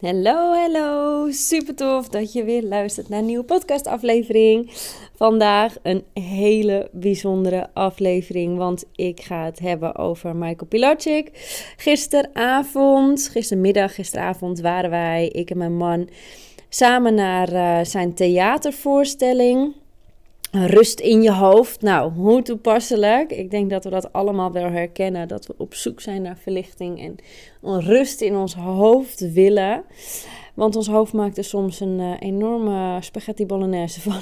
Hallo, hallo. Super tof dat je weer luistert naar een nieuwe podcastaflevering. Vandaag een hele bijzondere aflevering, want ik ga het hebben over Michael Pilacic. Gisteravond, gistermiddag, gisteravond waren wij, ik en mijn man, samen naar uh, zijn theatervoorstelling. Rust in je hoofd. Nou, hoe toepasselijk. Ik denk dat we dat allemaal wel herkennen. Dat we op zoek zijn naar verlichting en rust in ons hoofd willen. Want ons hoofd maakt er soms een uh, enorme spaghetti bolognese van.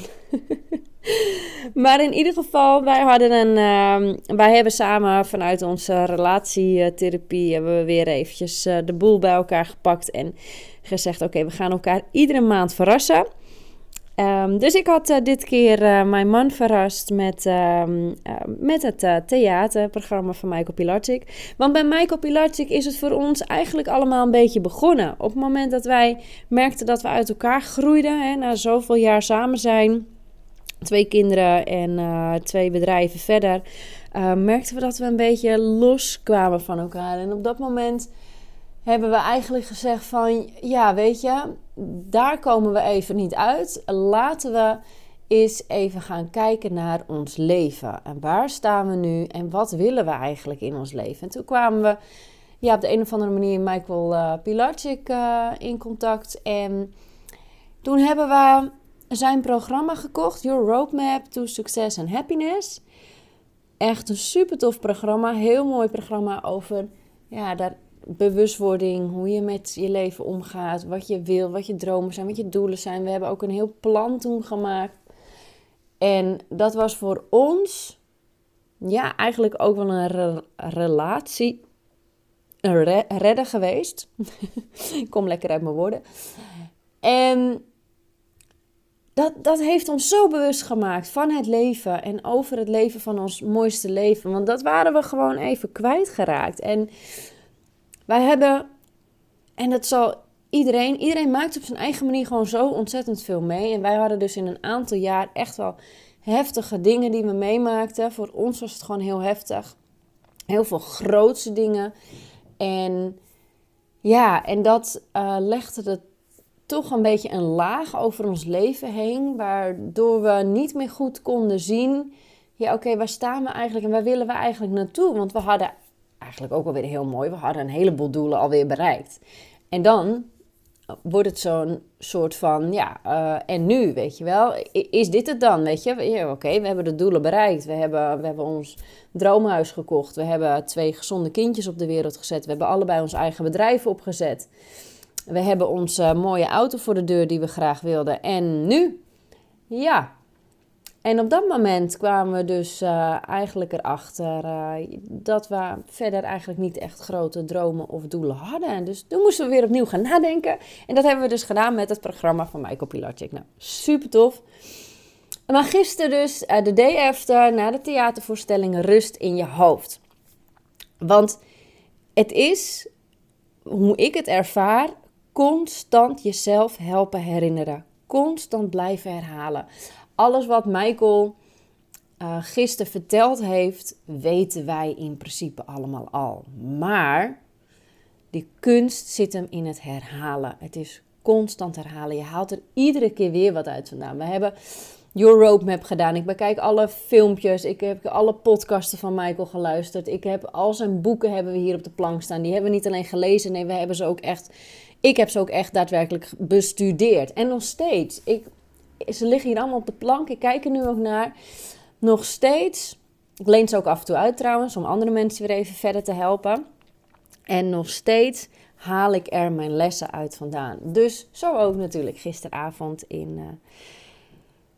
maar in ieder geval, wij hadden een. Uh, wij hebben samen vanuit onze relatietherapie. hebben we weer eventjes uh, de boel bij elkaar gepakt. En gezegd: Oké, we gaan elkaar iedere maand verrassen. Um, dus ik had uh, dit keer uh, mijn man verrast met, um, uh, met het theaterprogramma van Michael Pilarczyk. Want bij Michael Pilarczyk is het voor ons eigenlijk allemaal een beetje begonnen. Op het moment dat wij merkten dat we uit elkaar groeiden, hè, na zoveel jaar samen zijn, twee kinderen en twee bedrijven verder, merkten we dat we een beetje loskwamen van elkaar. En op dat moment hebben we eigenlijk gezegd van, ja, weet je, daar komen we even niet uit. Laten we eens even gaan kijken naar ons leven. En waar staan we nu en wat willen we eigenlijk in ons leven? En toen kwamen we ja, op de een of andere manier Michael uh, in contact. En toen hebben we zijn programma gekocht, Your Roadmap to Success and Happiness. Echt een super tof programma, heel mooi programma over ja, daar bewustwording, hoe je met je leven omgaat, wat je wil, wat je dromen zijn, wat je doelen zijn. We hebben ook een heel plan toen gemaakt. En dat was voor ons, ja, eigenlijk ook wel een relatie, een re redder geweest. Ik kom lekker uit mijn woorden. En dat, dat heeft ons zo bewust gemaakt van het leven en over het leven van ons mooiste leven. Want dat waren we gewoon even kwijtgeraakt. En wij hebben, en dat zal iedereen, iedereen maakt op zijn eigen manier gewoon zo ontzettend veel mee. En wij hadden dus in een aantal jaar echt wel heftige dingen die we meemaakten. Voor ons was het gewoon heel heftig. Heel veel grootse dingen. En ja, en dat uh, legde het toch een beetje een laag over ons leven heen. Waardoor we niet meer goed konden zien. Ja, oké, waar staan we eigenlijk en waar willen we eigenlijk naartoe? Want we hadden eigenlijk ook alweer heel mooi. We hadden een heleboel doelen alweer bereikt. En dan wordt het zo'n soort van, ja, uh, en nu, weet je wel? Is dit het dan, weet je? Oké, we hebben de doelen bereikt. We hebben, we hebben ons droomhuis gekocht. We hebben twee gezonde kindjes op de wereld gezet. We hebben allebei ons eigen bedrijf opgezet. We hebben onze mooie auto voor de deur die we graag wilden. En nu? Ja, en op dat moment kwamen we dus uh, eigenlijk erachter uh, dat we verder eigenlijk niet echt grote dromen of doelen hadden. En dus toen moesten we weer opnieuw gaan nadenken. En dat hebben we dus gedaan met het programma van Michael Pilarczyk. Nou, super tof. Maar gisteren dus, uh, de day after, na de theatervoorstelling Rust in je hoofd. Want het is, hoe ik het ervaar, constant jezelf helpen herinneren. Constant blijven herhalen alles wat Michael uh, gisteren verteld heeft, weten wij in principe allemaal al. Maar die kunst zit hem in het herhalen. Het is constant herhalen. Je haalt er iedere keer weer wat uit vandaan. We hebben Your Roadmap gedaan. Ik bekijk alle filmpjes. Ik heb alle podcasten van Michael geluisterd. Ik heb al zijn boeken hebben we hier op de plank staan. Die hebben we niet alleen gelezen. Nee, we hebben ze ook echt. Ik heb ze ook echt daadwerkelijk bestudeerd. En nog steeds. Ik ze liggen hier allemaal op de plank. Ik kijk er nu ook naar. Nog steeds. Ik leen ze ook af en toe uit trouwens, om andere mensen weer even verder te helpen. En nog steeds haal ik er mijn lessen uit vandaan. Dus zo ook natuurlijk gisteravond in, uh,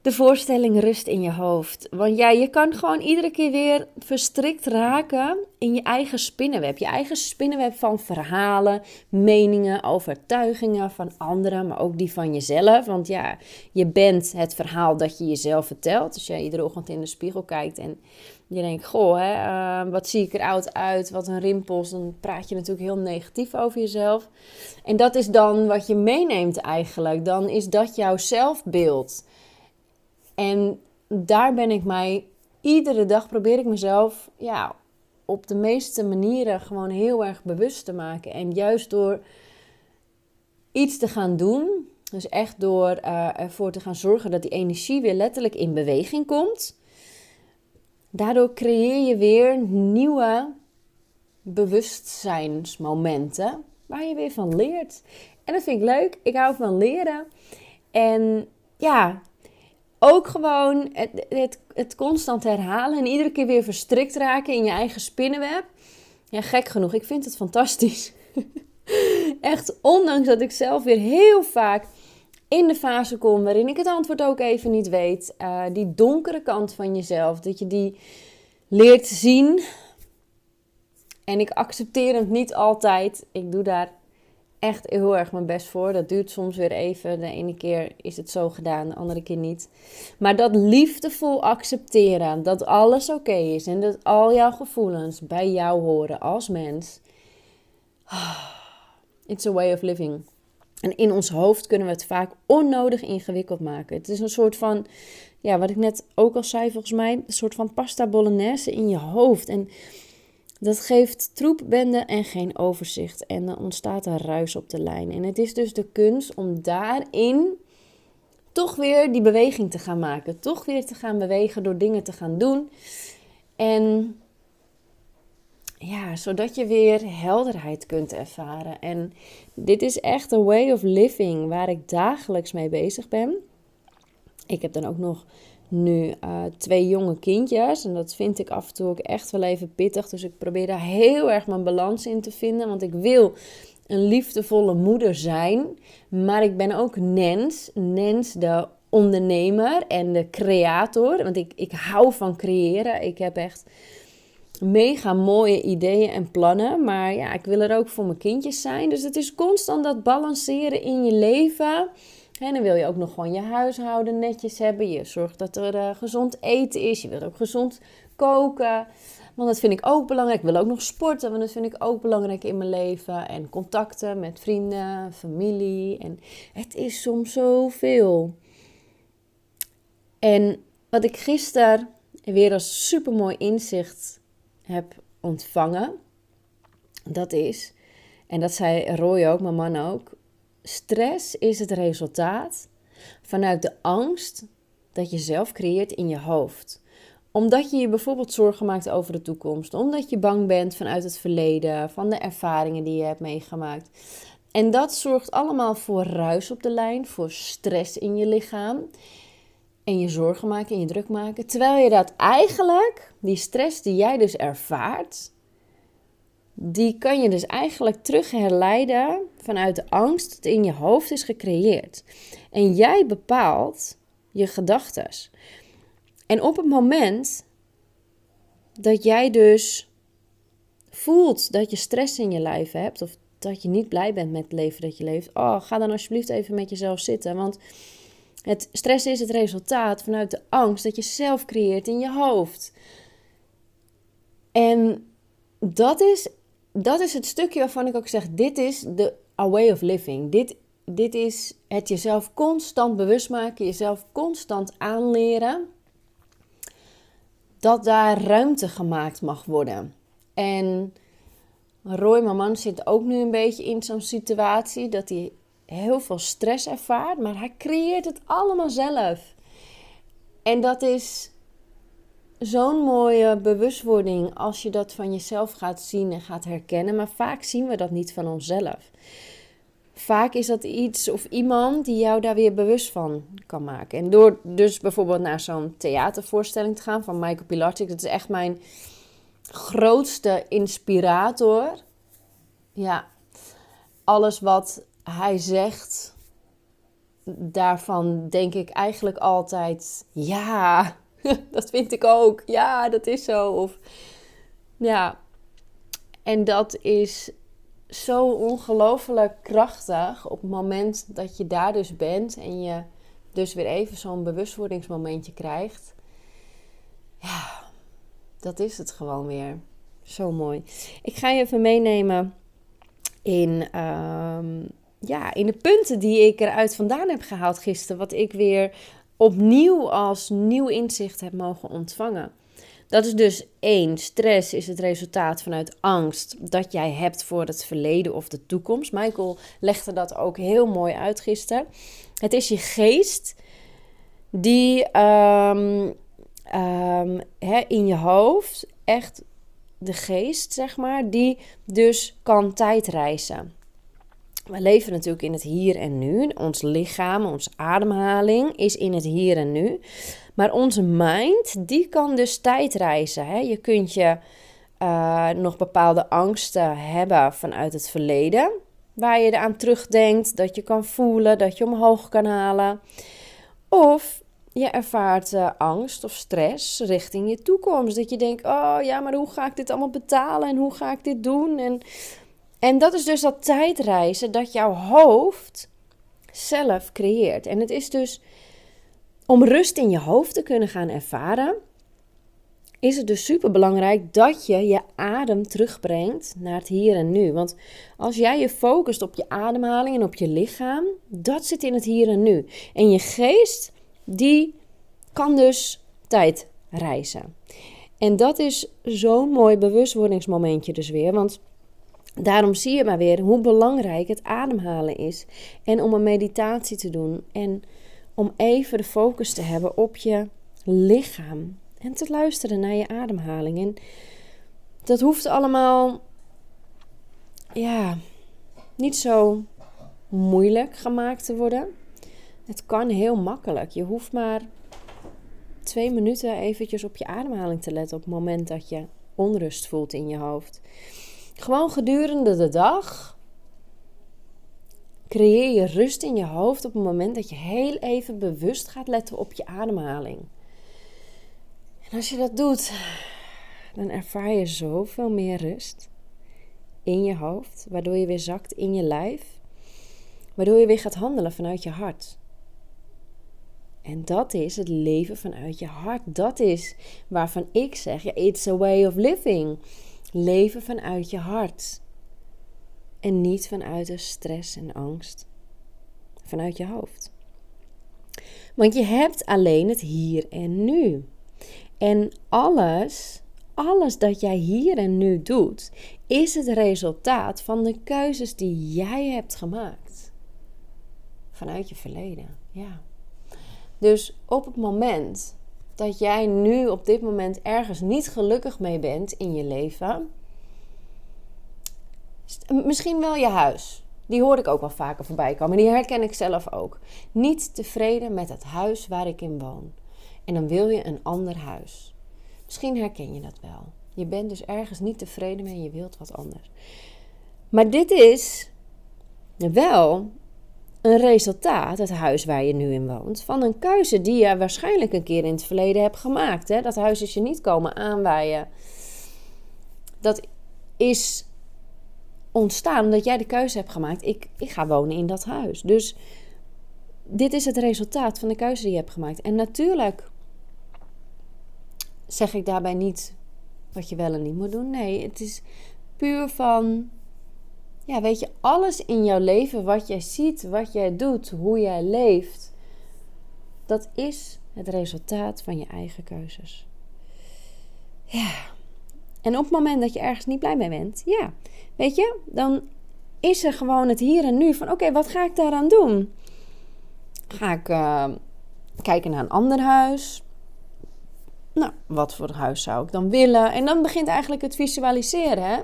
de voorstelling rust in je hoofd. Want ja, je kan gewoon iedere keer weer verstrikt raken in je eigen spinnenweb. Je eigen spinnenweb van verhalen, meningen, overtuigingen van anderen, maar ook die van jezelf. Want ja, je bent het verhaal dat je jezelf vertelt. Als jij iedere ochtend in de spiegel kijkt en je denkt, goh, hè, uh, wat zie ik er oud uit, wat een rimpels. Dan praat je natuurlijk heel negatief over jezelf. En dat is dan wat je meeneemt eigenlijk. Dan is dat jouw zelfbeeld. En daar ben ik mij iedere dag probeer ik mezelf ja, op de meeste manieren gewoon heel erg bewust te maken. En juist door iets te gaan doen. Dus echt door uh, ervoor te gaan zorgen dat die energie weer letterlijk in beweging komt. Daardoor creëer je weer nieuwe bewustzijnsmomenten waar je weer van leert. En dat vind ik leuk. Ik hou van leren. En ja, ook gewoon het, het, constant herhalen en iedere keer weer verstrikt raken in je eigen spinnenweb. Ja, gek genoeg. Ik vind het fantastisch. Echt, ondanks dat ik zelf weer heel vaak in de fase kom waarin ik het antwoord ook even niet weet. Uh, die donkere kant van jezelf, dat je die leert zien. En ik accepteer het niet altijd. Ik doe daar echt heel erg mijn best voor. Dat duurt soms weer even. De ene keer is het zo gedaan, de andere keer niet. Maar dat liefdevol accepteren dat alles oké is en dat al jouw gevoelens bij jou horen als mens. It's a way of living. En in ons hoofd kunnen we het vaak onnodig ingewikkeld maken. Het is een soort van, ja, wat ik net ook al zei, volgens mij, een soort van pasta bolognese in je hoofd. En dat geeft troepbende en geen overzicht. En dan ontstaat er ruis op de lijn. En het is dus de kunst om daarin toch weer die beweging te gaan maken. Toch weer te gaan bewegen door dingen te gaan doen. En ja, zodat je weer helderheid kunt ervaren. En dit is echt een way of living waar ik dagelijks mee bezig ben. Ik heb dan ook nog nu uh, twee jonge kindjes. En dat vind ik af en toe ook echt wel even pittig. Dus ik probeer daar heel erg mijn balans in te vinden. Want ik wil een liefdevolle moeder zijn. Maar ik ben ook Nens. Nens, de ondernemer en de creator. Want ik, ik hou van creëren. Ik heb echt mega mooie ideeën en plannen. Maar ja, ik wil er ook voor mijn kindjes zijn. Dus het is constant dat balanceren in je leven. En dan wil je ook nog gewoon je huishouden netjes hebben. Je zorgt dat er uh, gezond eten is. Je wilt ook gezond koken. Want dat vind ik ook belangrijk. Ik wil ook nog sporten, want dat vind ik ook belangrijk in mijn leven. En contacten met vrienden, familie. En het is soms zoveel. En wat ik gisteren weer als supermooi inzicht heb ontvangen, dat is, en dat zei Roy ook, mijn man ook, Stress is het resultaat vanuit de angst dat je zelf creëert in je hoofd. Omdat je je bijvoorbeeld zorgen maakt over de toekomst, omdat je bang bent vanuit het verleden, van de ervaringen die je hebt meegemaakt. En dat zorgt allemaal voor ruis op de lijn, voor stress in je lichaam. En je zorgen maken en je druk maken. Terwijl je dat eigenlijk, die stress die jij dus ervaart, die kan je dus eigenlijk terug herleiden vanuit de angst dat in je hoofd is gecreëerd. En jij bepaalt je gedachten. En op het moment dat jij dus voelt dat je stress in je lijf hebt, of dat je niet blij bent met het leven dat je leeft, oh, ga dan alsjeblieft even met jezelf zitten. Want het stress is het resultaat vanuit de angst dat je zelf creëert in je hoofd. En dat is dat is het stukje waarvan ik ook zeg: dit is de a way of living. Dit, dit is het jezelf constant bewust maken, jezelf constant aanleren. Dat daar ruimte gemaakt mag worden. En Roy, mijn man, zit ook nu een beetje in zo'n situatie dat hij heel veel stress ervaart, maar hij creëert het allemaal zelf. En dat is zo'n mooie bewustwording als je dat van jezelf gaat zien en gaat herkennen. Maar vaak zien we dat niet van onszelf. Vaak is dat iets of iemand die jou daar weer bewust van kan maken. En door dus bijvoorbeeld naar zo'n theatervoorstelling te gaan van Michael Pilarczyk. Dat is echt mijn grootste inspirator. Ja, alles wat hij zegt, daarvan denk ik eigenlijk altijd: ja, dat vind ik ook. Ja, dat is zo. Of ja. En dat is zo ongelooflijk krachtig op het moment dat je daar dus bent en je dus weer even zo'n bewustwordingsmomentje krijgt. Ja, dat is het gewoon weer. Zo mooi. Ik ga je even meenemen in, ehm, ja, in de punten die ik eruit vandaan heb gehaald gisteren. Wat ik weer opnieuw als nieuw inzicht heb mogen ontvangen. Dat is dus één. Stress is het resultaat vanuit angst dat jij hebt voor het verleden of de toekomst. Michael legde dat ook heel mooi uit gisteren. Het is je geest die um, in je hoofd, echt de geest, zeg maar, die dus kan tijdreizen. We leven natuurlijk in het hier en nu. Ons lichaam, onze ademhaling is in het hier en nu. Maar onze mind, die kan dus tijdreizen. Hè? Je kunt je uh, nog bepaalde angsten hebben vanuit het verleden. Waar je eraan terugdenkt, dat je kan voelen, dat je omhoog kan halen. Of je ervaart uh, angst of stress richting je toekomst. Dat je denkt, oh ja, maar hoe ga ik dit allemaal betalen en hoe ga ik dit doen? En, en dat is dus dat tijdreizen dat jouw hoofd zelf creëert. En het is dus om rust in je hoofd te kunnen gaan ervaren, is het dus super belangrijk dat je je adem terugbrengt naar het hier en nu. Want als jij je focust op je ademhaling en op je lichaam, dat zit in het hier en nu. En je geest, die kan dus tijd reizen. En dat is zo'n mooi bewustwordingsmomentje dus weer. Want daarom zie je maar weer hoe belangrijk het ademhalen is. En om een meditatie te doen. En om even de focus te hebben op je lichaam. En te luisteren naar je ademhaling. En dat hoeft allemaal, ja, niet zo moeilijk gemaakt te worden. Het kan heel makkelijk. Je hoeft maar twee minuten eventjes op je ademhaling te letten op het moment dat je onrust voelt in je hoofd. Gewoon gedurende de dag creëer je rust in je hoofd op het moment dat je heel even bewust gaat letten op je ademhaling. En als je dat doet, dan ervaar je zoveel meer rust in je hoofd, waardoor je weer zakt in je lijf, waardoor je weer gaat handelen vanuit je hart. En dat is het leven vanuit je hart. Dat is waarvan ik zeg: ja, it's a way of living. Leven vanuit je hart. En niet vanuit de stress en angst. Vanuit je hoofd. Want je hebt alleen het hier en nu. En alles, alles dat jij hier en nu doet, is het resultaat van de keuzes die jij hebt gemaakt. Vanuit je verleden, ja. Dus op het moment dat jij nu op dit moment ergens niet gelukkig mee bent in je leven, misschien wel je huis. Die hoor ik ook wel vaker voorbij komen. Die herken ik zelf ook. Niet tevreden met het huis waar ik in woon. En dan wil je een ander huis. Misschien herken je dat wel. Je bent dus ergens niet tevreden mee en je wilt wat anders. Maar dit is wel een resultaat, het huis waar je nu in woont, van een keuze die je waarschijnlijk een keer in het verleden hebt gemaakt. Hè? Dat huis is je niet komen aanwaaien. Dat is ontstaan omdat jij de keuze hebt gemaakt: ik, ik ga wonen in dat huis. Dus dit is het resultaat van de keuze die je hebt gemaakt. En natuurlijk zeg ik daarbij niet wat je wel en niet moet doen. Nee, het is puur van ja, weet je, alles in jouw leven, wat jij ziet, wat jij doet, hoe jij leeft, dat is het resultaat van je eigen keuzes. Ja. En op het moment dat je ergens niet blij mee bent, ja, weet je, dan is er gewoon het hier en nu van: oké, wat ga ik daaraan doen? Ga ik uh, kijken naar een ander huis? Nou, wat voor huis zou ik dan willen? En dan begint eigenlijk het visualiseren. Hè?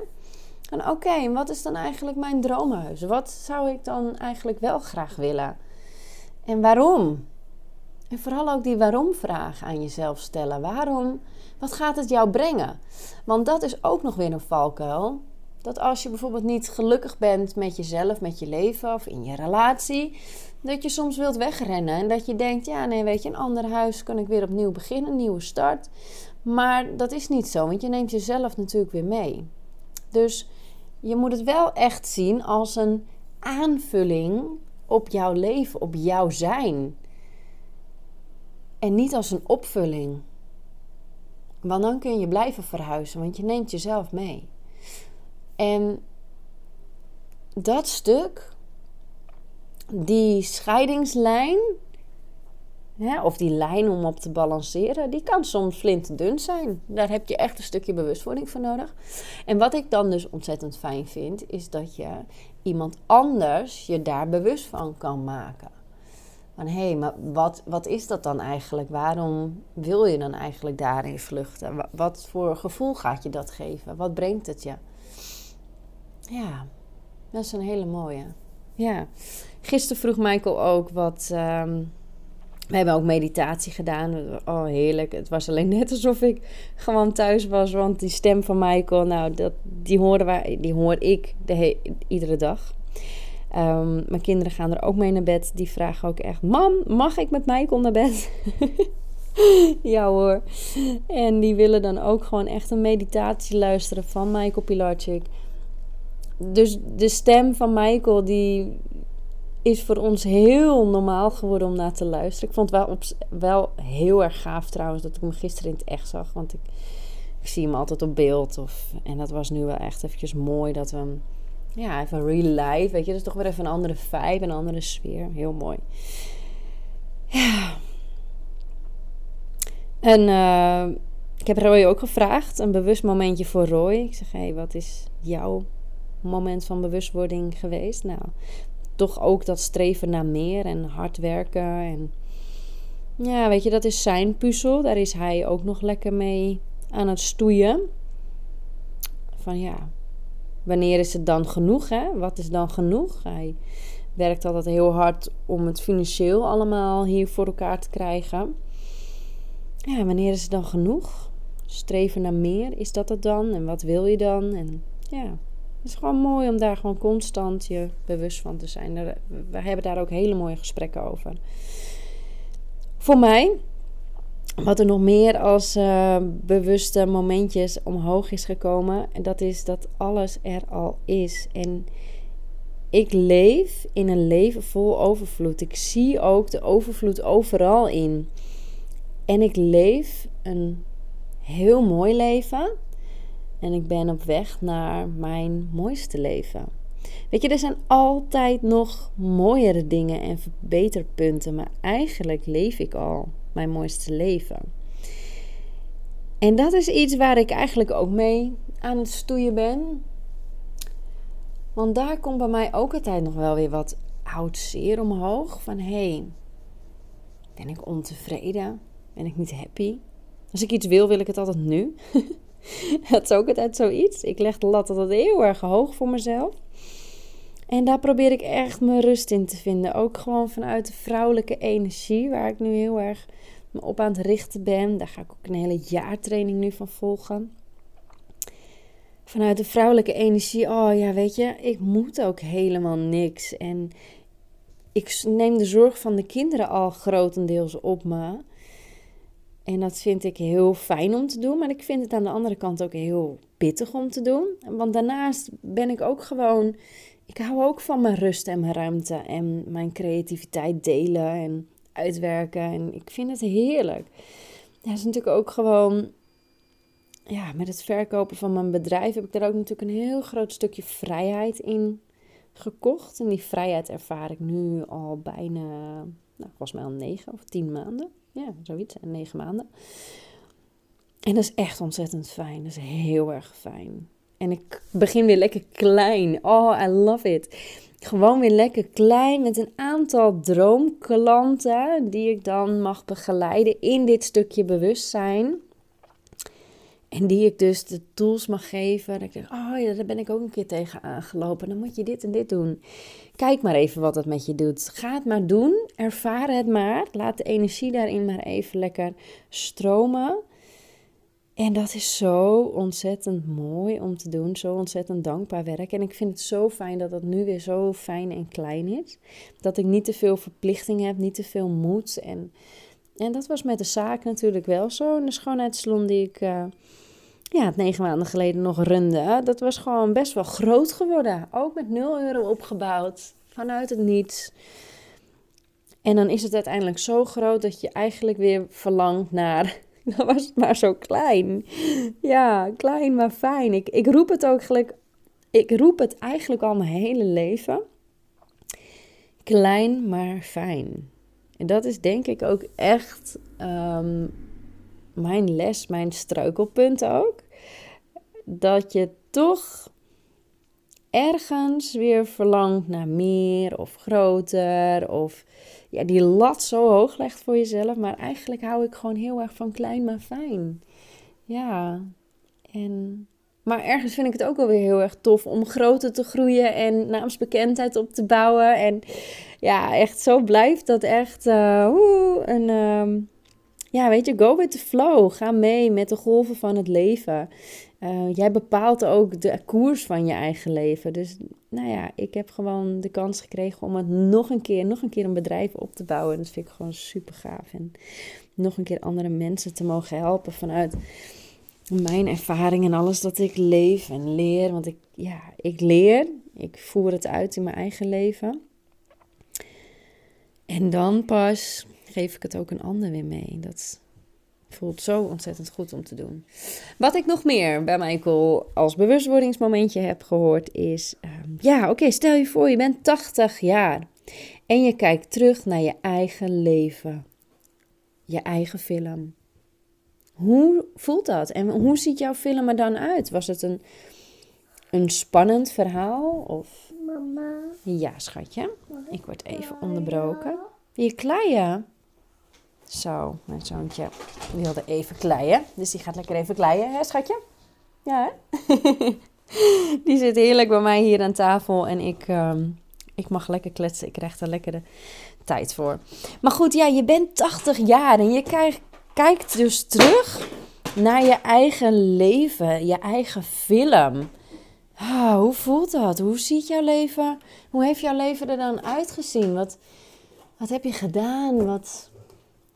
En oké, wat is dan eigenlijk mijn droomhuis? Wat zou ik dan eigenlijk wel graag willen? En waarom? En vooral ook die waarom-vraag aan jezelf stellen. Waarom? Wat gaat het jou brengen? Want dat is ook nog weer een valkuil. Dat als je bijvoorbeeld niet gelukkig bent met jezelf, met je leven of in je relatie, dat je soms wilt wegrennen en dat je denkt: ja, nee, weet je, een ander huis kan ik weer opnieuw beginnen, een nieuwe start. Maar dat is niet zo, want je neemt jezelf natuurlijk weer mee. Dus je moet het wel echt zien als een aanvulling op jouw leven, op jouw zijn. En niet als een opvulling. Want dan kun je blijven verhuizen, want je neemt jezelf mee. En dat stuk, die scheidingslijn, of die lijn om op te balanceren, die kan soms flinterdun zijn. Daar heb je echt een stukje bewustwording voor nodig. En wat ik dan dus ontzettend fijn vind, is dat je iemand anders je daar bewust van kan maken. Van hé, hey, maar wat, wat is dat dan eigenlijk? Waarom wil je dan eigenlijk daarin vluchten? Wat voor gevoel gaat je dat geven? Wat brengt het je? Ja, dat is een hele mooie. Ja, gisteren vroeg Michael ook wat. Um, we hebben ook meditatie gedaan. Oh, heerlijk. Het was alleen net alsof ik gewoon thuis was. Want die stem van Michael, nou, dat, die, horen wij, die hoor ik de iedere dag. Um, mijn kinderen gaan er ook mee naar bed. Die vragen ook echt: Mam, mag ik met Michael naar bed? ja hoor. En die willen dan ook gewoon echt een meditatie luisteren van Michael Pilarczyk. Dus de stem van Michael, die is voor ons heel normaal geworden om naar te luisteren. Ik vond het wel, wel heel erg gaaf trouwens dat ik hem gisteren in het echt zag. Want ik, ik zie hem altijd op beeld. Of, en dat was nu wel echt eventjes mooi dat we hem... Ja, even real life, weet je. Dat is toch weer even een andere vibe, een andere sfeer. Heel mooi. Ja. En uh, ik heb Roy ook gevraagd, een bewust momentje voor Roy. Ik zeg, hé, hey, wat is jouw moment van bewustwording geweest? Nou, toch ook dat streven naar meer en hard werken. En ja, weet je, dat is zijn puzzel. Daar is hij ook nog lekker mee aan het stoeien. Van ja, wanneer is het dan genoeg? Hè? Wat is dan genoeg? Hij werkt altijd heel hard om het financieel allemaal hier voor elkaar te krijgen. Ja, wanneer is het dan genoeg? Streven naar meer, is dat het dan? En wat wil je dan? En ja, het is gewoon mooi om daar gewoon constant je bewust van te zijn. We hebben daar ook hele mooie gesprekken over. Voor mij, wat er nog meer als uh, bewuste momentjes omhoog is gekomen, en dat is dat alles er al is. En ik leef in een leven vol overvloed. Ik zie ook de overvloed overal in. En ik leef een heel mooi leven. En ik ben op weg naar mijn mooiste leven. Weet je, er zijn altijd nog mooiere dingen en verbeterpunten, maar eigenlijk leef ik al mijn mooiste leven. En dat is iets waar ik eigenlijk ook mee aan het stoeien ben. Want daar komt bij mij ook altijd nog wel weer wat oud zeer omhoog. Van hé, ben ik ontevreden? Ben ik niet happy? Als ik iets wil, wil ik het altijd nu. dat is ook altijd zoiets. Ik leg de lat altijd heel erg hoog voor mezelf. En daar probeer ik echt mijn rust in te vinden. Ook gewoon vanuit de vrouwelijke energie, waar ik nu heel erg me op aan het richten ben. Daar ga ik ook een hele jaartraining nu van volgen. Vanuit de vrouwelijke energie, oh ja, weet je, ik moet ook helemaal niks. En ik neem de zorg van de kinderen al grotendeels op me. En dat vind ik heel fijn om te doen, maar ik vind het aan de andere kant ook heel pittig om te doen. Want daarnaast ben ik ook gewoon, ik hou ook van mijn rust en mijn ruimte en mijn creativiteit delen en uitwerken. En ik vind het heerlijk. Dat is natuurlijk ook gewoon, ja, met het verkopen van mijn bedrijf heb ik daar ook natuurlijk een heel groot stukje vrijheid in gekocht. En die vrijheid ervaar ik nu al bijna, nou, volgens mij al negen of tien maanden. Ja, zoiets. En negen maanden. En dat is echt ontzettend fijn. Dat is heel erg fijn. En ik begin weer lekker klein. Oh, I love it. Gewoon weer lekker klein met een aantal droomklanten die ik dan mag begeleiden in dit stukje bewustzijn. En die ik dus de tools mag geven. Dat ik oh ja, daar ben ik ook een keer tegen aangelopen. Dan moet je dit en dit doen. Kijk maar even wat het met je doet. Ga het maar doen. Ervaar het maar. Laat de energie daarin maar even lekker stromen. En dat is zo ontzettend mooi om te doen. Zo ontzettend dankbaar werk. En ik vind het zo fijn dat dat nu weer zo fijn en klein is. Dat ik niet te veel verplichting heb, niet te veel moet. En, en dat was met de zaak natuurlijk wel zo. En de schoonheidssalon die ik... Uh, ja, negen maanden geleden nog runde. Dat was gewoon best wel groot geworden. Ook met 0 euro opgebouwd. Vanuit het niets. En dan is het uiteindelijk zo groot dat je eigenlijk weer verlangt naar. Dan was het maar zo klein. Ja, klein maar fijn. Ik, ik roep het ook gelijk. Ik roep het eigenlijk al mijn hele leven. Klein maar fijn. En dat is denk ik ook echt ehm, mijn les, mijn struikelpunt ook. Dat je toch ergens weer verlangt naar meer of groter. Of ja, die lat zo hoog legt voor jezelf. Maar eigenlijk hou ik gewoon heel erg van klein maar fijn. Ja, en maar ergens vind ik het ook wel weer heel erg tof om groter te groeien en naamsbekendheid op te bouwen. En ja, echt zo blijft dat echt uh, een, ehm, ja, weet je, go with the flow. Ga mee met de golven van het leven. Uh, jij bepaalt ook de koers van je eigen leven. Dus nou ja, ik heb gewoon de kans gekregen om het nog een keer, nog een keer een bedrijf op te bouwen. En dat vind ik gewoon super gaaf. En nog een keer andere mensen te mogen helpen vanuit mijn ervaring en alles dat ik leef en leer. Want ik, ja, ik leer, ik voer het uit in mijn eigen leven. En dan pas geef ik het ook een ander weer mee. Dat voelt zo ontzettend goed om te doen. Wat ik nog meer bij Michael als bewustwordingsmomentje heb gehoord is... Ehm, ja, oké, stel je voor je bent 80 jaar en je kijkt terug naar je eigen leven. Je eigen film. Hoe voelt dat? En hoe ziet jouw film er dan uit? Was het een, een spannend verhaal? Of... Mama. Ja, schatje. Ik word even onderbroken. Je kleien? Zo, mijn zoontje wilde even kleien. Dus die gaat lekker even kleien, hè schatje? Ja, hè? die zit heerlijk bij mij hier aan tafel. En ik, ehm, ik mag lekker kletsen. Ik krijg er lekker de tijd voor. Maar goed, ja, je bent 80 jaar en je kijkt dus terug naar je eigen leven, je eigen film. Ah, hoe voelt dat? Hoe ziet jouw leven? Hoe heeft jouw leven er dan uitgezien? Wat, wat heb je gedaan? Wat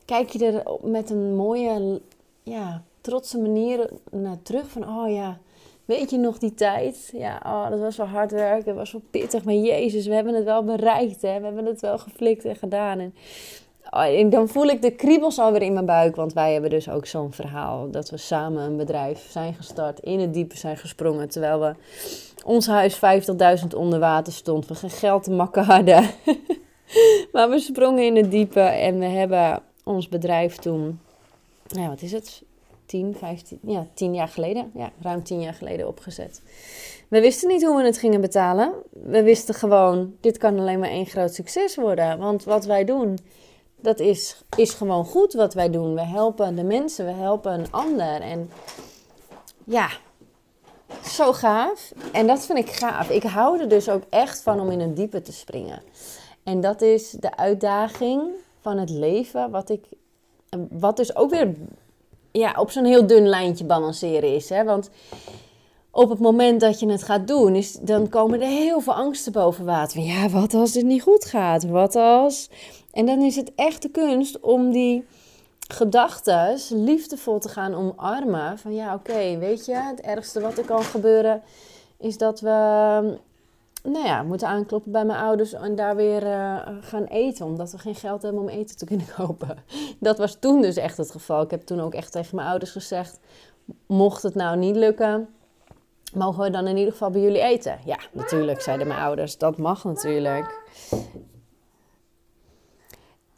kijk je er met een mooie, ja, trotse manier naar terug? Van, oh ja, weet je nog die tijd? Ja, oh, dat was wel hard werken, dat was wel pittig. Maar Jezus, we hebben het wel bereikt, hè? We hebben het wel geflikt en gedaan. En Oh, dan voel ik de kriebels alweer in mijn buik. Want wij hebben dus ook zo'n verhaal. Dat we samen een bedrijf zijn gestart. In het diepe zijn gesprongen. Terwijl we ons huis 50.000 onder water stond. We geen geld te makken hadden. maar we sprongen in het diepe. En we hebben ons bedrijf toen... Ja, wat is het? 10, 15... Ja, 10 jaar geleden. Ja, ruim 10 jaar geleden opgezet. We wisten niet hoe we het gingen betalen. We wisten gewoon, dit kan alleen maar één groot succes worden. Want wat wij doen dat is, is gewoon goed wat wij doen. We helpen de mensen, we helpen een ander. En ja, zo gaaf. En dat vind ik gaaf. Ik hou er dus ook echt van om in een diepe te springen. En dat is de uitdaging van het leven, wat ik, wat dus ook weer ja, op zo'n heel dun lijntje balanceren is. Hè? Want op het moment dat je het gaat doen, is, dan komen er heel veel angsten boven water. Ja, wat als dit niet goed gaat? Wat als en dan is het echt de kunst om die gedachten liefdevol te gaan omarmen. Van ja, oké, weet je, het ergste wat er kan gebeuren is dat we nou ja, moeten aankloppen bij mijn ouders en daar weer uh, gaan eten. Omdat we geen geld hebben om eten te kunnen kopen. Dat was toen dus echt het geval. Ik heb toen ook echt tegen mijn ouders gezegd: mocht het nou niet lukken, mogen we dan in ieder geval bij jullie eten? Ja, natuurlijk, zeiden mijn ouders. Dat mag natuurlijk.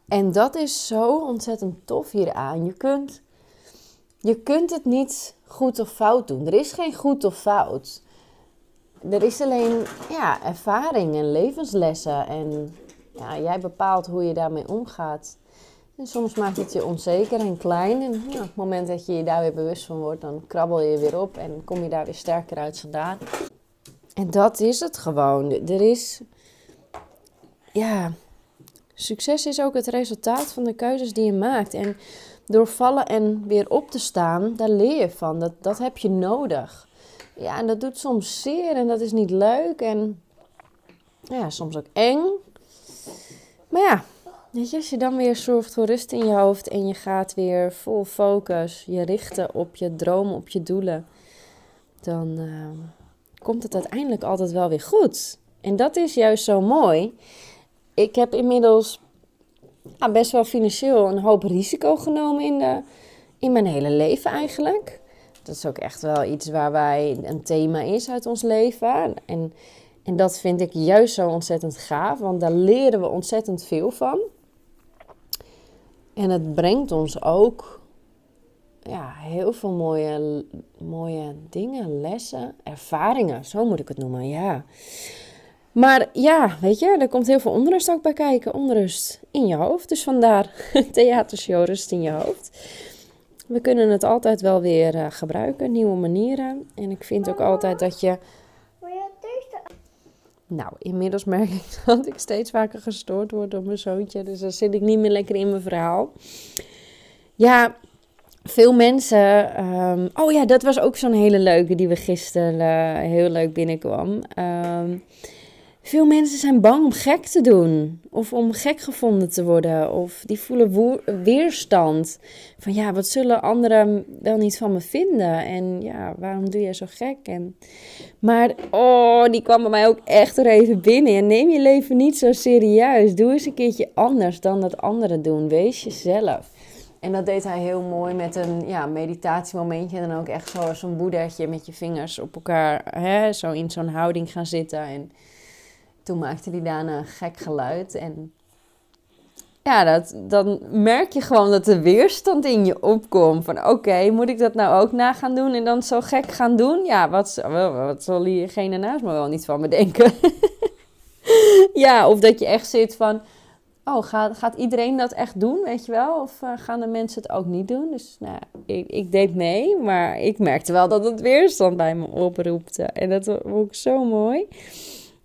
En dat is zo ontzettend tof hieraan. Je kunt, je kunt het niet goed of fout doen. Er is geen goed of fout. Er is alleen ja, ervaring en levenslessen. En ja, jij bepaalt hoe je daarmee omgaat. En soms maakt het je onzeker en klein. En op het moment dat je je daar weer bewust van wordt, dan krabbel je weer op en kom je daar weer sterker uit vandaan. En dat is het gewoon. Er is, ja, Succes is ook het resultaat van de keuzes die je maakt. En door vallen en weer op te staan, daar leer je van. Dat, dat heb je nodig. Ja, en dat doet soms zeer en dat is niet leuk. En ja, soms ook eng. Maar ja, je, als je dan weer zorgt voor rust in je hoofd en je gaat weer vol focus je richten op je droom, op je doelen, dan uh, komt het uiteindelijk altijd wel weer goed. En dat is juist zo mooi ik heb inmiddels best wel financieel een hoop risico genomen in, in mijn hele leven eigenlijk. Dat is ook echt wel iets waar wij een thema is uit ons leven. En, en dat vind ik juist zo ontzettend gaaf, want daar leren we ontzettend veel van. En het brengt ons ook ja, heel veel mooie, mooie dingen, lessen, ervaringen, zo moet ik het noemen, ja. Maar ja, weet je, er komt heel veel onrust ook bij kijken. Onrust in je hoofd. Dus vandaar theatershow rust in je hoofd. We kunnen het altijd wel weer uh, gebruiken, nieuwe manieren. En ik vind ook altijd dat je. Nou, inmiddels merk ik dat ik steeds vaker gestoord word door mijn zoontje. Dus dan zit ik niet meer lekker in mijn verhaal. Ja, veel mensen. Um, oh ja, dat was ook zo'n hele leuke die we gisteren uh, heel leuk binnenkwam. Um, veel mensen zijn bang om gek te doen of om gek gevonden te worden of die voelen weerstand van ja, wat zullen anderen wel niet van me vinden en ja, waarom doe jij zo gek? En, maar oh, die kwam bij mij ook echt er even binnen. En neem je leven niet zo serieus. Doe eens een keertje anders dan dat anderen doen. Wees jezelf. En dat deed hij heel mooi met een ja, meditatiemomentje. En dan ook echt zo zo'n boedertje met je vingers op elkaar. Hè, zo in zo'n houding gaan zitten. En toen maakte daarna een gek geluid. En ja, dat, dan merk je gewoon dat er weerstand in je opkomt. Van oké, moet ik dat nou ook na gaan doen en dan zo gek gaan doen? Ja, wat, wat zal diegene naast me wel niet van me denken? ja, of dat je echt zit van... Oh, gaat, gaat iedereen dat echt doen, weet je wel? Of uh, gaan de mensen het ook niet doen? Dus nou, ik, ik deed mee, maar ik merkte wel dat het weerstand bij me oproepte. En dat vond ik zo mooi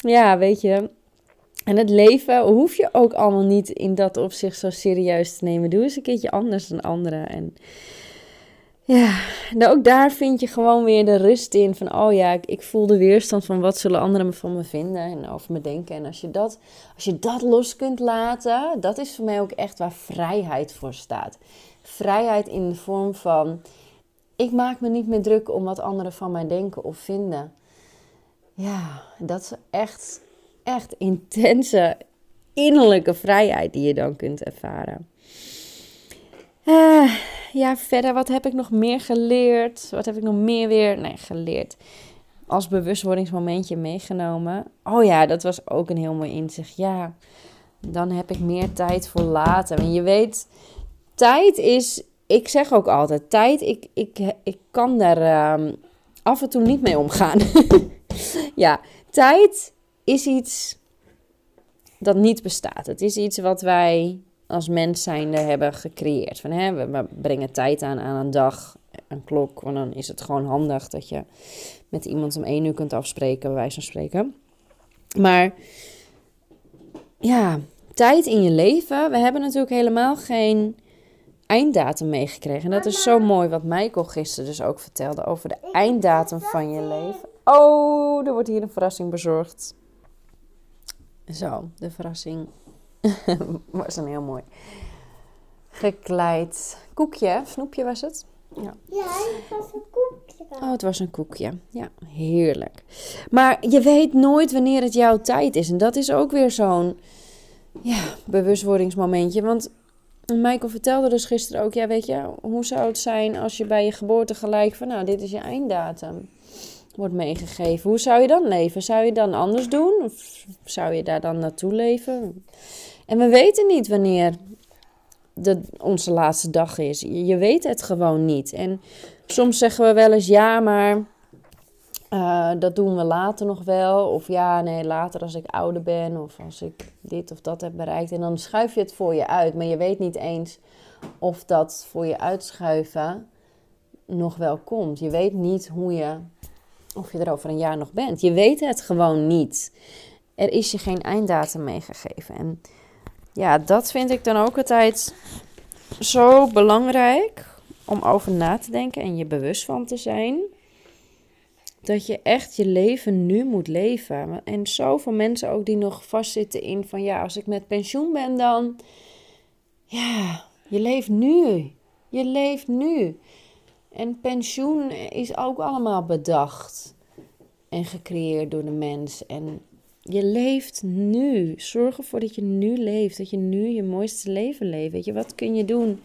ja, weet je. En het leven hoef je ook allemaal niet in dat opzicht zo serieus te nemen. Doe eens een keertje anders dan anderen. En ja, nou ook daar vind je gewoon weer de rust in. Van, oh ja, ik, ik voel de weerstand van wat zullen anderen van me vinden en over me denken. En als je, dat, als je dat los kunt laten, dat is voor mij ook echt waar vrijheid voor staat. Vrijheid in de vorm van, ik maak me niet meer druk om wat anderen van mij denken of vinden. Ja, dat is echt, echt intense innerlijke vrijheid die je dan kunt ervaren. Uh, ja, verder, wat heb ik nog meer geleerd? Wat heb ik nog meer weer, nee, geleerd? Als bewustwordingsmomentje meegenomen. Oh ja, dat was ook een heel mooi inzicht. Ja, dan heb ik meer tijd voor later. En je weet, tijd is, ik zeg ook altijd, tijd, ik, ik, ik kan daar af en toe niet mee omgaan. ja, tijd is iets dat niet bestaat. Het is iets wat wij als mens zijnde hebben gecreëerd. Van, hè, we brengen tijd aan aan een dag, een klok. Want dan is het gewoon handig dat je met iemand om één uur kunt afspreken, bij wijze van spreken. Maar ja, tijd in je leven. We hebben natuurlijk helemaal geen einddatum meegekregen. En dat is zo mooi wat Michael gisteren dus ook vertelde over de einddatum van je leven. Oh, er wordt hier een verrassing bezorgd. Zo, de verrassing was een heel mooi gekleid koekje. Snoepje was het? Ja. ja, het was een koekje. Oh, het was een koekje. Ja, heerlijk. Maar je weet nooit wanneer het jouw tijd is. En dat is ook weer zo'n ja, bewustwordingsmomentje. Want Michael vertelde dus gisteren ook, ja, weet je, hoe zou het zijn als je bij je geboorte gelijk van, nou, dit is je einddatum wordt meegegeven. Hoe zou je dan leven? Zou je dan anders doen? Of zou je daar dan naartoe leven? En we weten niet wanneer de, onze laatste dag is. Je weet het gewoon niet. En soms zeggen we wel eens ja, maar uh, dat doen we later nog wel. Of ja, nee, later als ik ouder ben. Of als ik dit of dat heb bereikt. En dan schuif je het voor je uit. Maar je weet niet eens of dat voor je uitschuiven nog wel komt. Je weet niet hoe je of je er over een jaar nog bent. Je weet het gewoon niet. Er is je geen einddatum meegegeven. En ja, dat vind ik dan ook altijd zo belangrijk om over na te denken en je bewust van te zijn. Dat je echt je leven nu moet leven. En zoveel mensen ook die nog vastzitten in van ja, als ik met pensioen ben dan. Ja, je leeft nu. Je leeft nu. En pensioen is ook allemaal bedacht en gecreëerd door de mens. En je leeft nu. Zorg ervoor dat je nu leeft. Dat je nu je mooiste leven leeft. Weet je, wat kun je doen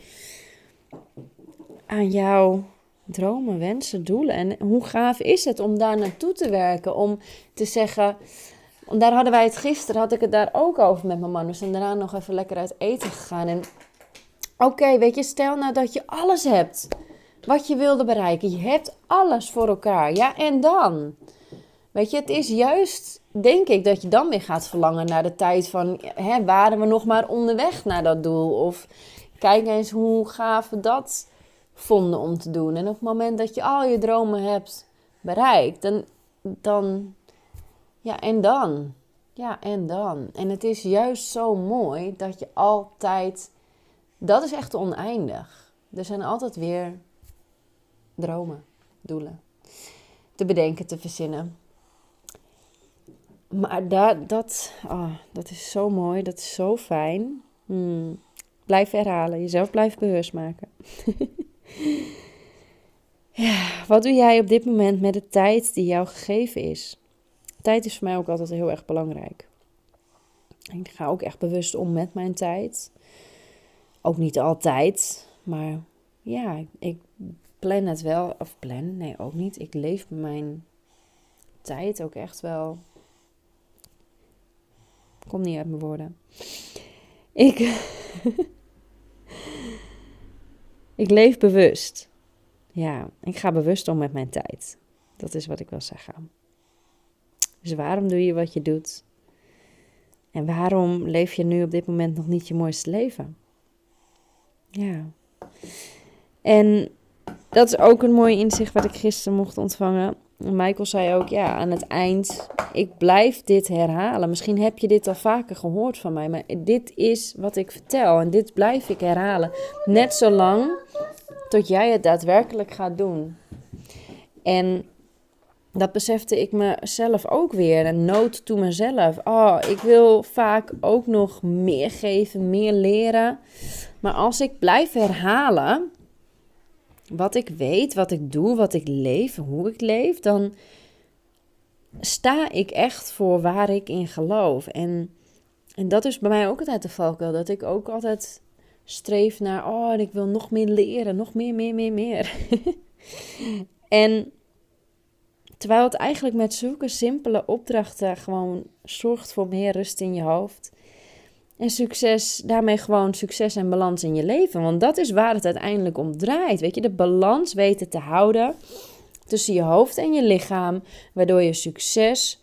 aan jouw dromen, wensen, doelen? En hoe gaaf is het om daar naartoe te werken? Om te zeggen. Daar hadden wij het gisteren, had ik het daar ook over met mijn man. We zijn daarna nog even lekker uit eten gegaan. En Oké, weet je, stel nou dat je alles hebt wat je wilde bereiken. Je hebt alles voor elkaar. Ja, en dan? Weet je, het is juist, denk ik, dat je dan weer gaat verlangen naar de tijd van, hè, waren we nog maar onderweg naar dat doel? Of kijk eens hoe gaaf dat vonden om te doen. En op het moment dat je al je dromen hebt bereikt, dan, dan ja, en dan? Ja, en dan? En het is juist zo mooi dat je altijd, dat is echt oneindig. Er zijn altijd weer dromen, doelen te bedenken, te verzinnen. Maar daar, dat, oh, dat is zo mooi, dat is zo fijn. Hmm. Blijf herhalen, jezelf blijven bewust maken. ja, wat doe jij op dit moment met de tijd die jou gegeven is? Tijd is voor mij ook altijd heel erg belangrijk. Ik ga ook echt bewust om met mijn tijd. Ook niet altijd, maar ja, ik plan het wel. Of plan, nee, ook niet. Ik leef mijn tijd ook echt wel Kom niet uit mijn woorden. Ik. ik leef bewust. Ja, ik ga bewust om met mijn tijd. Dat is wat ik wil zeggen. Dus waarom doe je wat je doet? En waarom leef je nu op dit moment nog niet je mooiste leven? Ja. En dat is ook een mooi inzicht wat ik gisteren mocht ontvangen. Michael zei ook, ja, aan het eind, ik blijf dit herhalen. Misschien heb je dit al vaker gehoord van mij, maar dit is wat ik vertel en dit blijf ik herhalen. Net zolang tot jij het daadwerkelijk gaat doen. En dat besefte ik mezelf ook weer. Een nood to mezelf. Oh, ik wil vaak ook nog meer geven, meer leren. Maar als ik blijf herhalen, wat ik weet, wat ik doe, wat ik leef, hoe ik leef, dan sta ik echt voor waar ik in geloof. En, en dat is bij mij ook altijd de valkuil, dat ik ook altijd streef naar, oh, ik wil nog meer leren, nog meer, meer, meer, meer. en terwijl het eigenlijk met zulke simpele opdrachten gewoon zorgt voor meer rust in je hoofd en succes, daarmee gewoon succes en balans in je leven. Want dat is waar het uiteindelijk om draait. Weet je, de balans weten te houden tussen je hoofd en je lichaam. Waardoor je succes,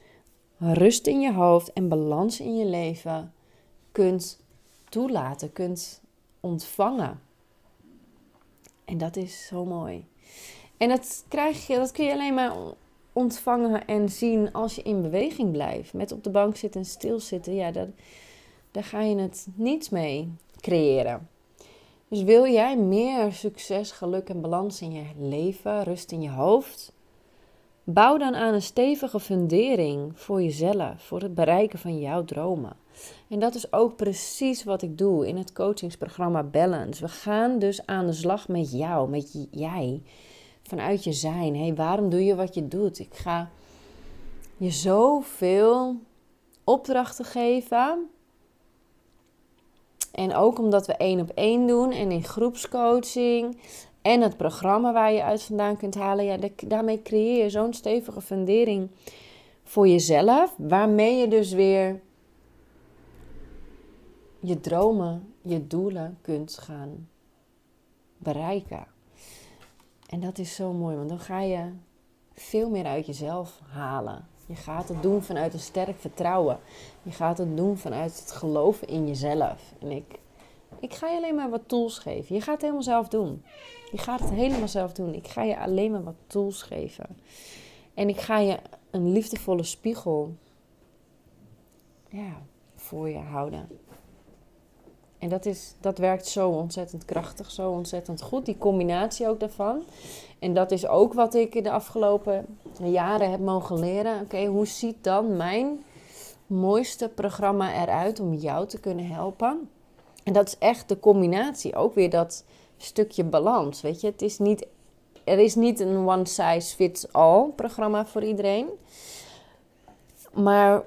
rust in je hoofd en balans in je leven kunt toelaten, kunt ontvangen. En dat is zo mooi. En dat, krijg je, dat kun je alleen maar ontvangen en zien als je in beweging blijft. Met op de bank zitten en stilzitten. Ja, dat daar ga je het niet mee creëren. Dus wil jij meer succes, geluk en balans in je leven, rust in je hoofd? Bouw dan aan een stevige fundering voor jezelf, voor het bereiken van jouw dromen. En dat is ook precies wat ik doe in het coachingsprogramma Balance. We gaan dus aan de slag met jou, met jij, vanuit je zijn. hey, waarom doe je wat je doet? Ik ga je zoveel opdrachten geven en ook omdat we één op één doen en in groepscoaching en het programma waar je uit vandaan kunt halen, ja, daarmee creëer je zo'n stevige fundering voor jezelf, waarmee je dus weer je dromen, je doelen kunt gaan bereiken. En dat is zo mooi, want dan ga je veel meer uit jezelf halen. Je gaat het doen vanuit een sterk vertrouwen. Je gaat het doen vanuit het geloven in jezelf. En ik, ik ga je alleen maar wat tools geven. Je gaat het helemaal zelf doen. Je gaat het helemaal zelf doen. Ik ga je alleen maar wat tools geven. En ik ga je een liefdevolle spiegel ja, voor je houden. En dat, is, dat werkt zo ontzettend krachtig, zo ontzettend goed. Die combinatie ook daarvan. En dat is ook wat ik de afgelopen jaren heb mogen leren. Oké, hoe ziet dan mijn mooiste programma eruit om jou te kunnen helpen? En dat is echt de combinatie. Ook weer dat stukje balans. Weet je, het is niet, er is niet een one size fits all programma voor iedereen. Maar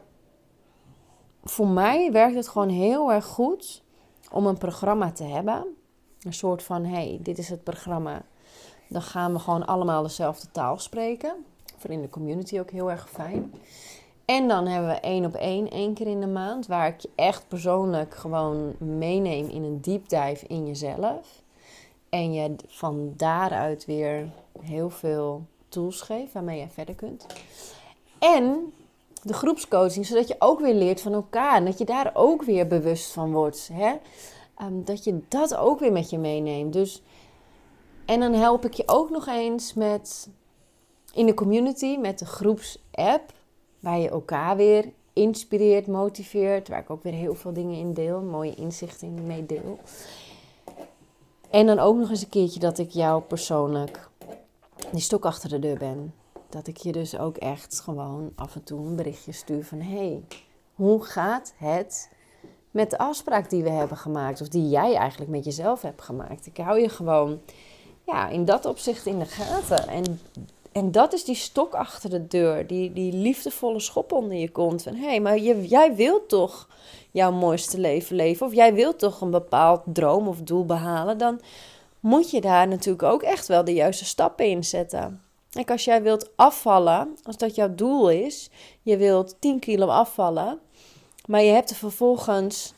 voor mij werkt het gewoon heel erg goed om een programma te hebben. Een soort van: hey, dit is het programma. Dan gaan we gewoon allemaal dezelfde taal spreken. Voor in de community ook heel erg fijn. En dan hebben we één op één, één keer in de maand, waar ik je echt persoonlijk gewoon meeneem in een deep dive in jezelf. En je van daaruit weer heel veel tools geeft waarmee je verder kunt. En de groepscoaching, zodat je ook weer leert van elkaar. En dat je daar ook weer bewust van wordt. Hè? Ehm, dat je dat ook weer met je meeneemt. Dus, en dan help ik je ook nog eens met in de community, met de groepsapp. Waar je elkaar weer inspireert, motiveert. Waar ik ook weer heel veel dingen in deel. Mooie inzichten in mee deel. En dan ook nog eens een keertje dat ik jou persoonlijk die stok achter de deur ben. Dat ik je dus ook echt gewoon af en toe een berichtje stuur van... hey, hoe gaat het met de afspraak die we hebben gemaakt? Of die jij eigenlijk met jezelf hebt gemaakt. Ik hou je gewoon ja, in dat opzicht in de gaten. En, en dat is die stok achter de deur. Die, die liefdevolle schop onder je kont. Van hé, hey, maar je, jij wilt toch jouw mooiste leven leven. Of jij wilt toch een bepaald droom of doel behalen. Dan moet je daar natuurlijk ook echt wel de juiste stappen in zetten. Kijk, als jij wilt afvallen, als dat jouw doel is, je wilt 10 kilo afvallen, maar je hebt er vervolgens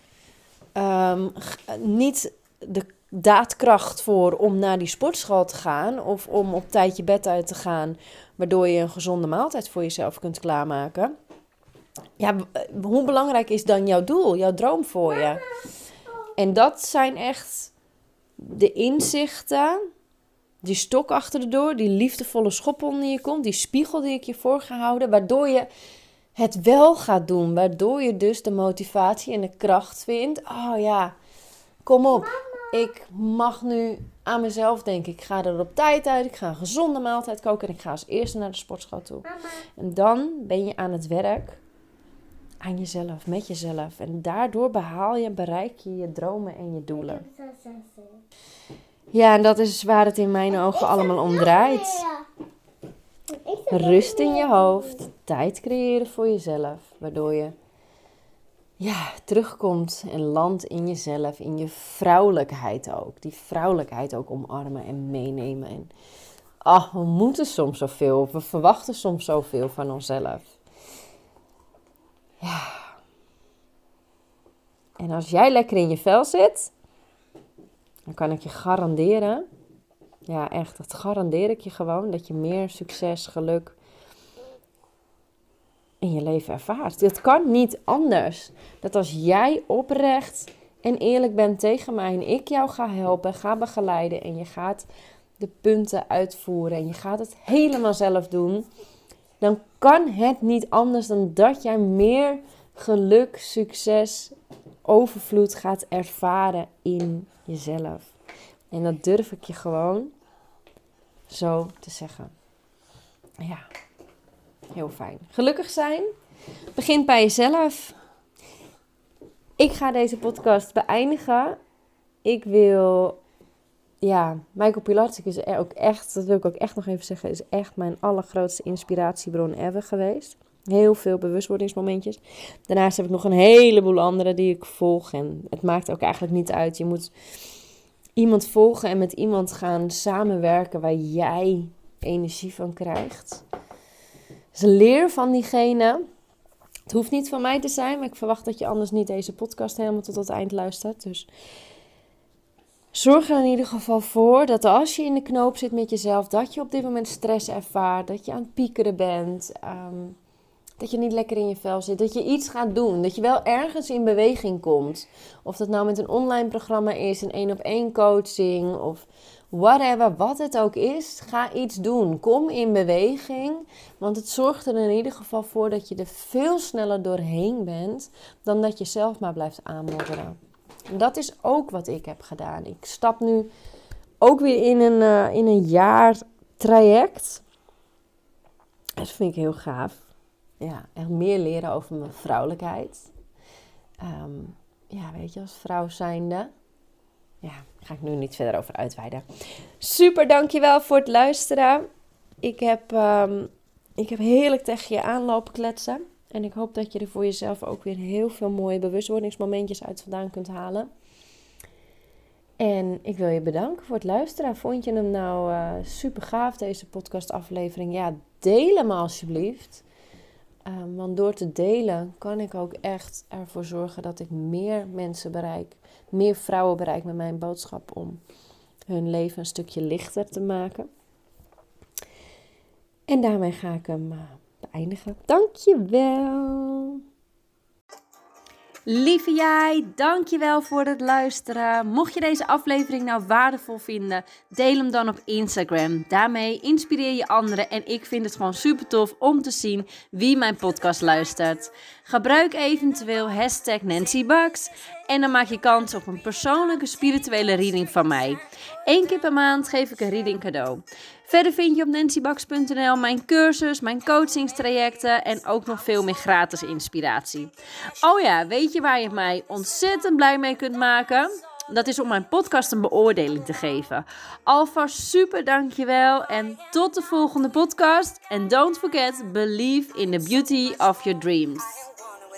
ehm, niet de daadkracht voor om naar die sportschool te gaan of om op tijd je bed uit te gaan, waardoor je een gezonde maaltijd voor jezelf kunt klaarmaken. Ja, hoe belangrijk is dan jouw doel, jouw droom voor je? En dat zijn echt de inzichten, die stok achter de deur, die liefdevolle schop onder je komt, die spiegel die ik je voorgehouden, waardoor je het wel gaat doen. Waardoor je dus de motivatie en de kracht vindt. Oh ja, kom op. Ik mag nu aan mezelf denken. Ik ga er op tijd uit. Ik ga een gezonde maaltijd koken. En ik ga als eerste naar de sportschool toe. En dan ben je aan het werk. Aan jezelf, met jezelf. En daardoor behaal je, bereik je je dromen en je doelen. Ja, en dat is waar het in mijn ogen allemaal om draait. Rust in je hoofd, tijd creëren voor jezelf, waardoor je ja, terugkomt en landt in jezelf, in je vrouwelijkheid ook. Die vrouwelijkheid ook omarmen en meenemen. En ach, we moeten soms zoveel, we verwachten soms zoveel van onszelf. Ja. En als jij lekker in je vel zit, dan kan ik je garanderen ja, echt. Dat garandeer ik je gewoon. Dat je meer succes, geluk in je leven ervaart. Het kan niet anders. Dat als jij oprecht en eerlijk bent tegen mij en ik jou ga helpen, ga begeleiden en je gaat de punten uitvoeren en je gaat het helemaal zelf doen, dan kan het niet anders dan dat jij meer geluk, succes, overvloed gaat ervaren in jezelf. En dat durf ik je gewoon zo te zeggen. Ja, heel fijn. Gelukkig zijn begint bij jezelf. Ik ga deze podcast beëindigen. Ik wil, ja, Michael Pilatschik is er ook echt, dat wil ik ook echt nog even zeggen, is echt mijn allergrootste inspiratiebron ever geweest. Heel veel bewustwordingsmomentjes. Daarnaast heb ik nog een heleboel andere die ik volg. En het maakt ook eigenlijk niet uit. Je moet iemand volgen en met iemand gaan samenwerken waar jij energie van krijgt. Dus leer van diegene. Het hoeft niet van mij te zijn, maar ik verwacht dat je anders niet deze podcast helemaal tot het eind luistert. Dus zorg er in ieder geval voor dat als je in de knoop zit met jezelf, dat je op dit moment stress ervaart, dat je aan het piekeren bent. Ehm, dat je niet lekker in je vel zit. Dat je iets gaat doen. Dat je wel ergens in beweging komt. Of dat nou met een online programma is, een één op één coaching of whatever, wat het ook is. Ga iets doen. Kom in beweging. Want het zorgt er in ieder geval voor dat je er veel sneller doorheen bent dan dat je zelf maar blijft aanmodderen. En dat is ook wat ik heb gedaan. Ik stap nu ook weer in een, uh, in een jaar traject. Dat vind ik heel gaaf ja, echt meer leren over mijn vrouwelijkheid. Ehm, ja, weet je, als vrouw zijnde. Ja, ga ik nu niet verder over uitweiden. Super, dankjewel voor het luisteren. Ik heb, um, ik heb heerlijk tegen je aanlopen kletsen. En ik hoop dat je er voor jezelf ook weer heel veel mooie bewustwordingsmomentjes uit vandaan kunt halen. En ik wil je bedanken voor het luisteren. Vond je hem nou uh, super gaaf, deze podcastaflevering? Ja, deel hem alsjeblieft. Ehm, want door te delen kan ik ook echt ervoor zorgen dat ik meer mensen bereik, meer vrouwen bereik met mijn boodschap om hun leven een stukje lichter te maken. En daarmee ga ik hem uh, beëindigen. Dankjewel. Lieve jij, dankjewel voor het luisteren. Mocht je deze aflevering nou waardevol vinden, deel hem dan op Instagram. Daarmee inspireer je anderen en ik vind het gewoon super tof om te zien wie mijn podcast luistert. Gebruik eventueel hashtag Nancy en dan maak je kans op een persoonlijke spirituele reading van mij. Eén keer per maand geef ik een reading cadeau. Verder vind je op nancybax.nl mijn cursus, mijn coachingstrajecten en ook nog veel meer gratis inspiratie. Oh ja, weet je waar je mij ontzettend blij mee kunt maken? Dat is om mijn podcast een beoordeling te geven. Alvast super dankjewel en tot de volgende podcast. And don't forget, believe in the beauty of your dreams.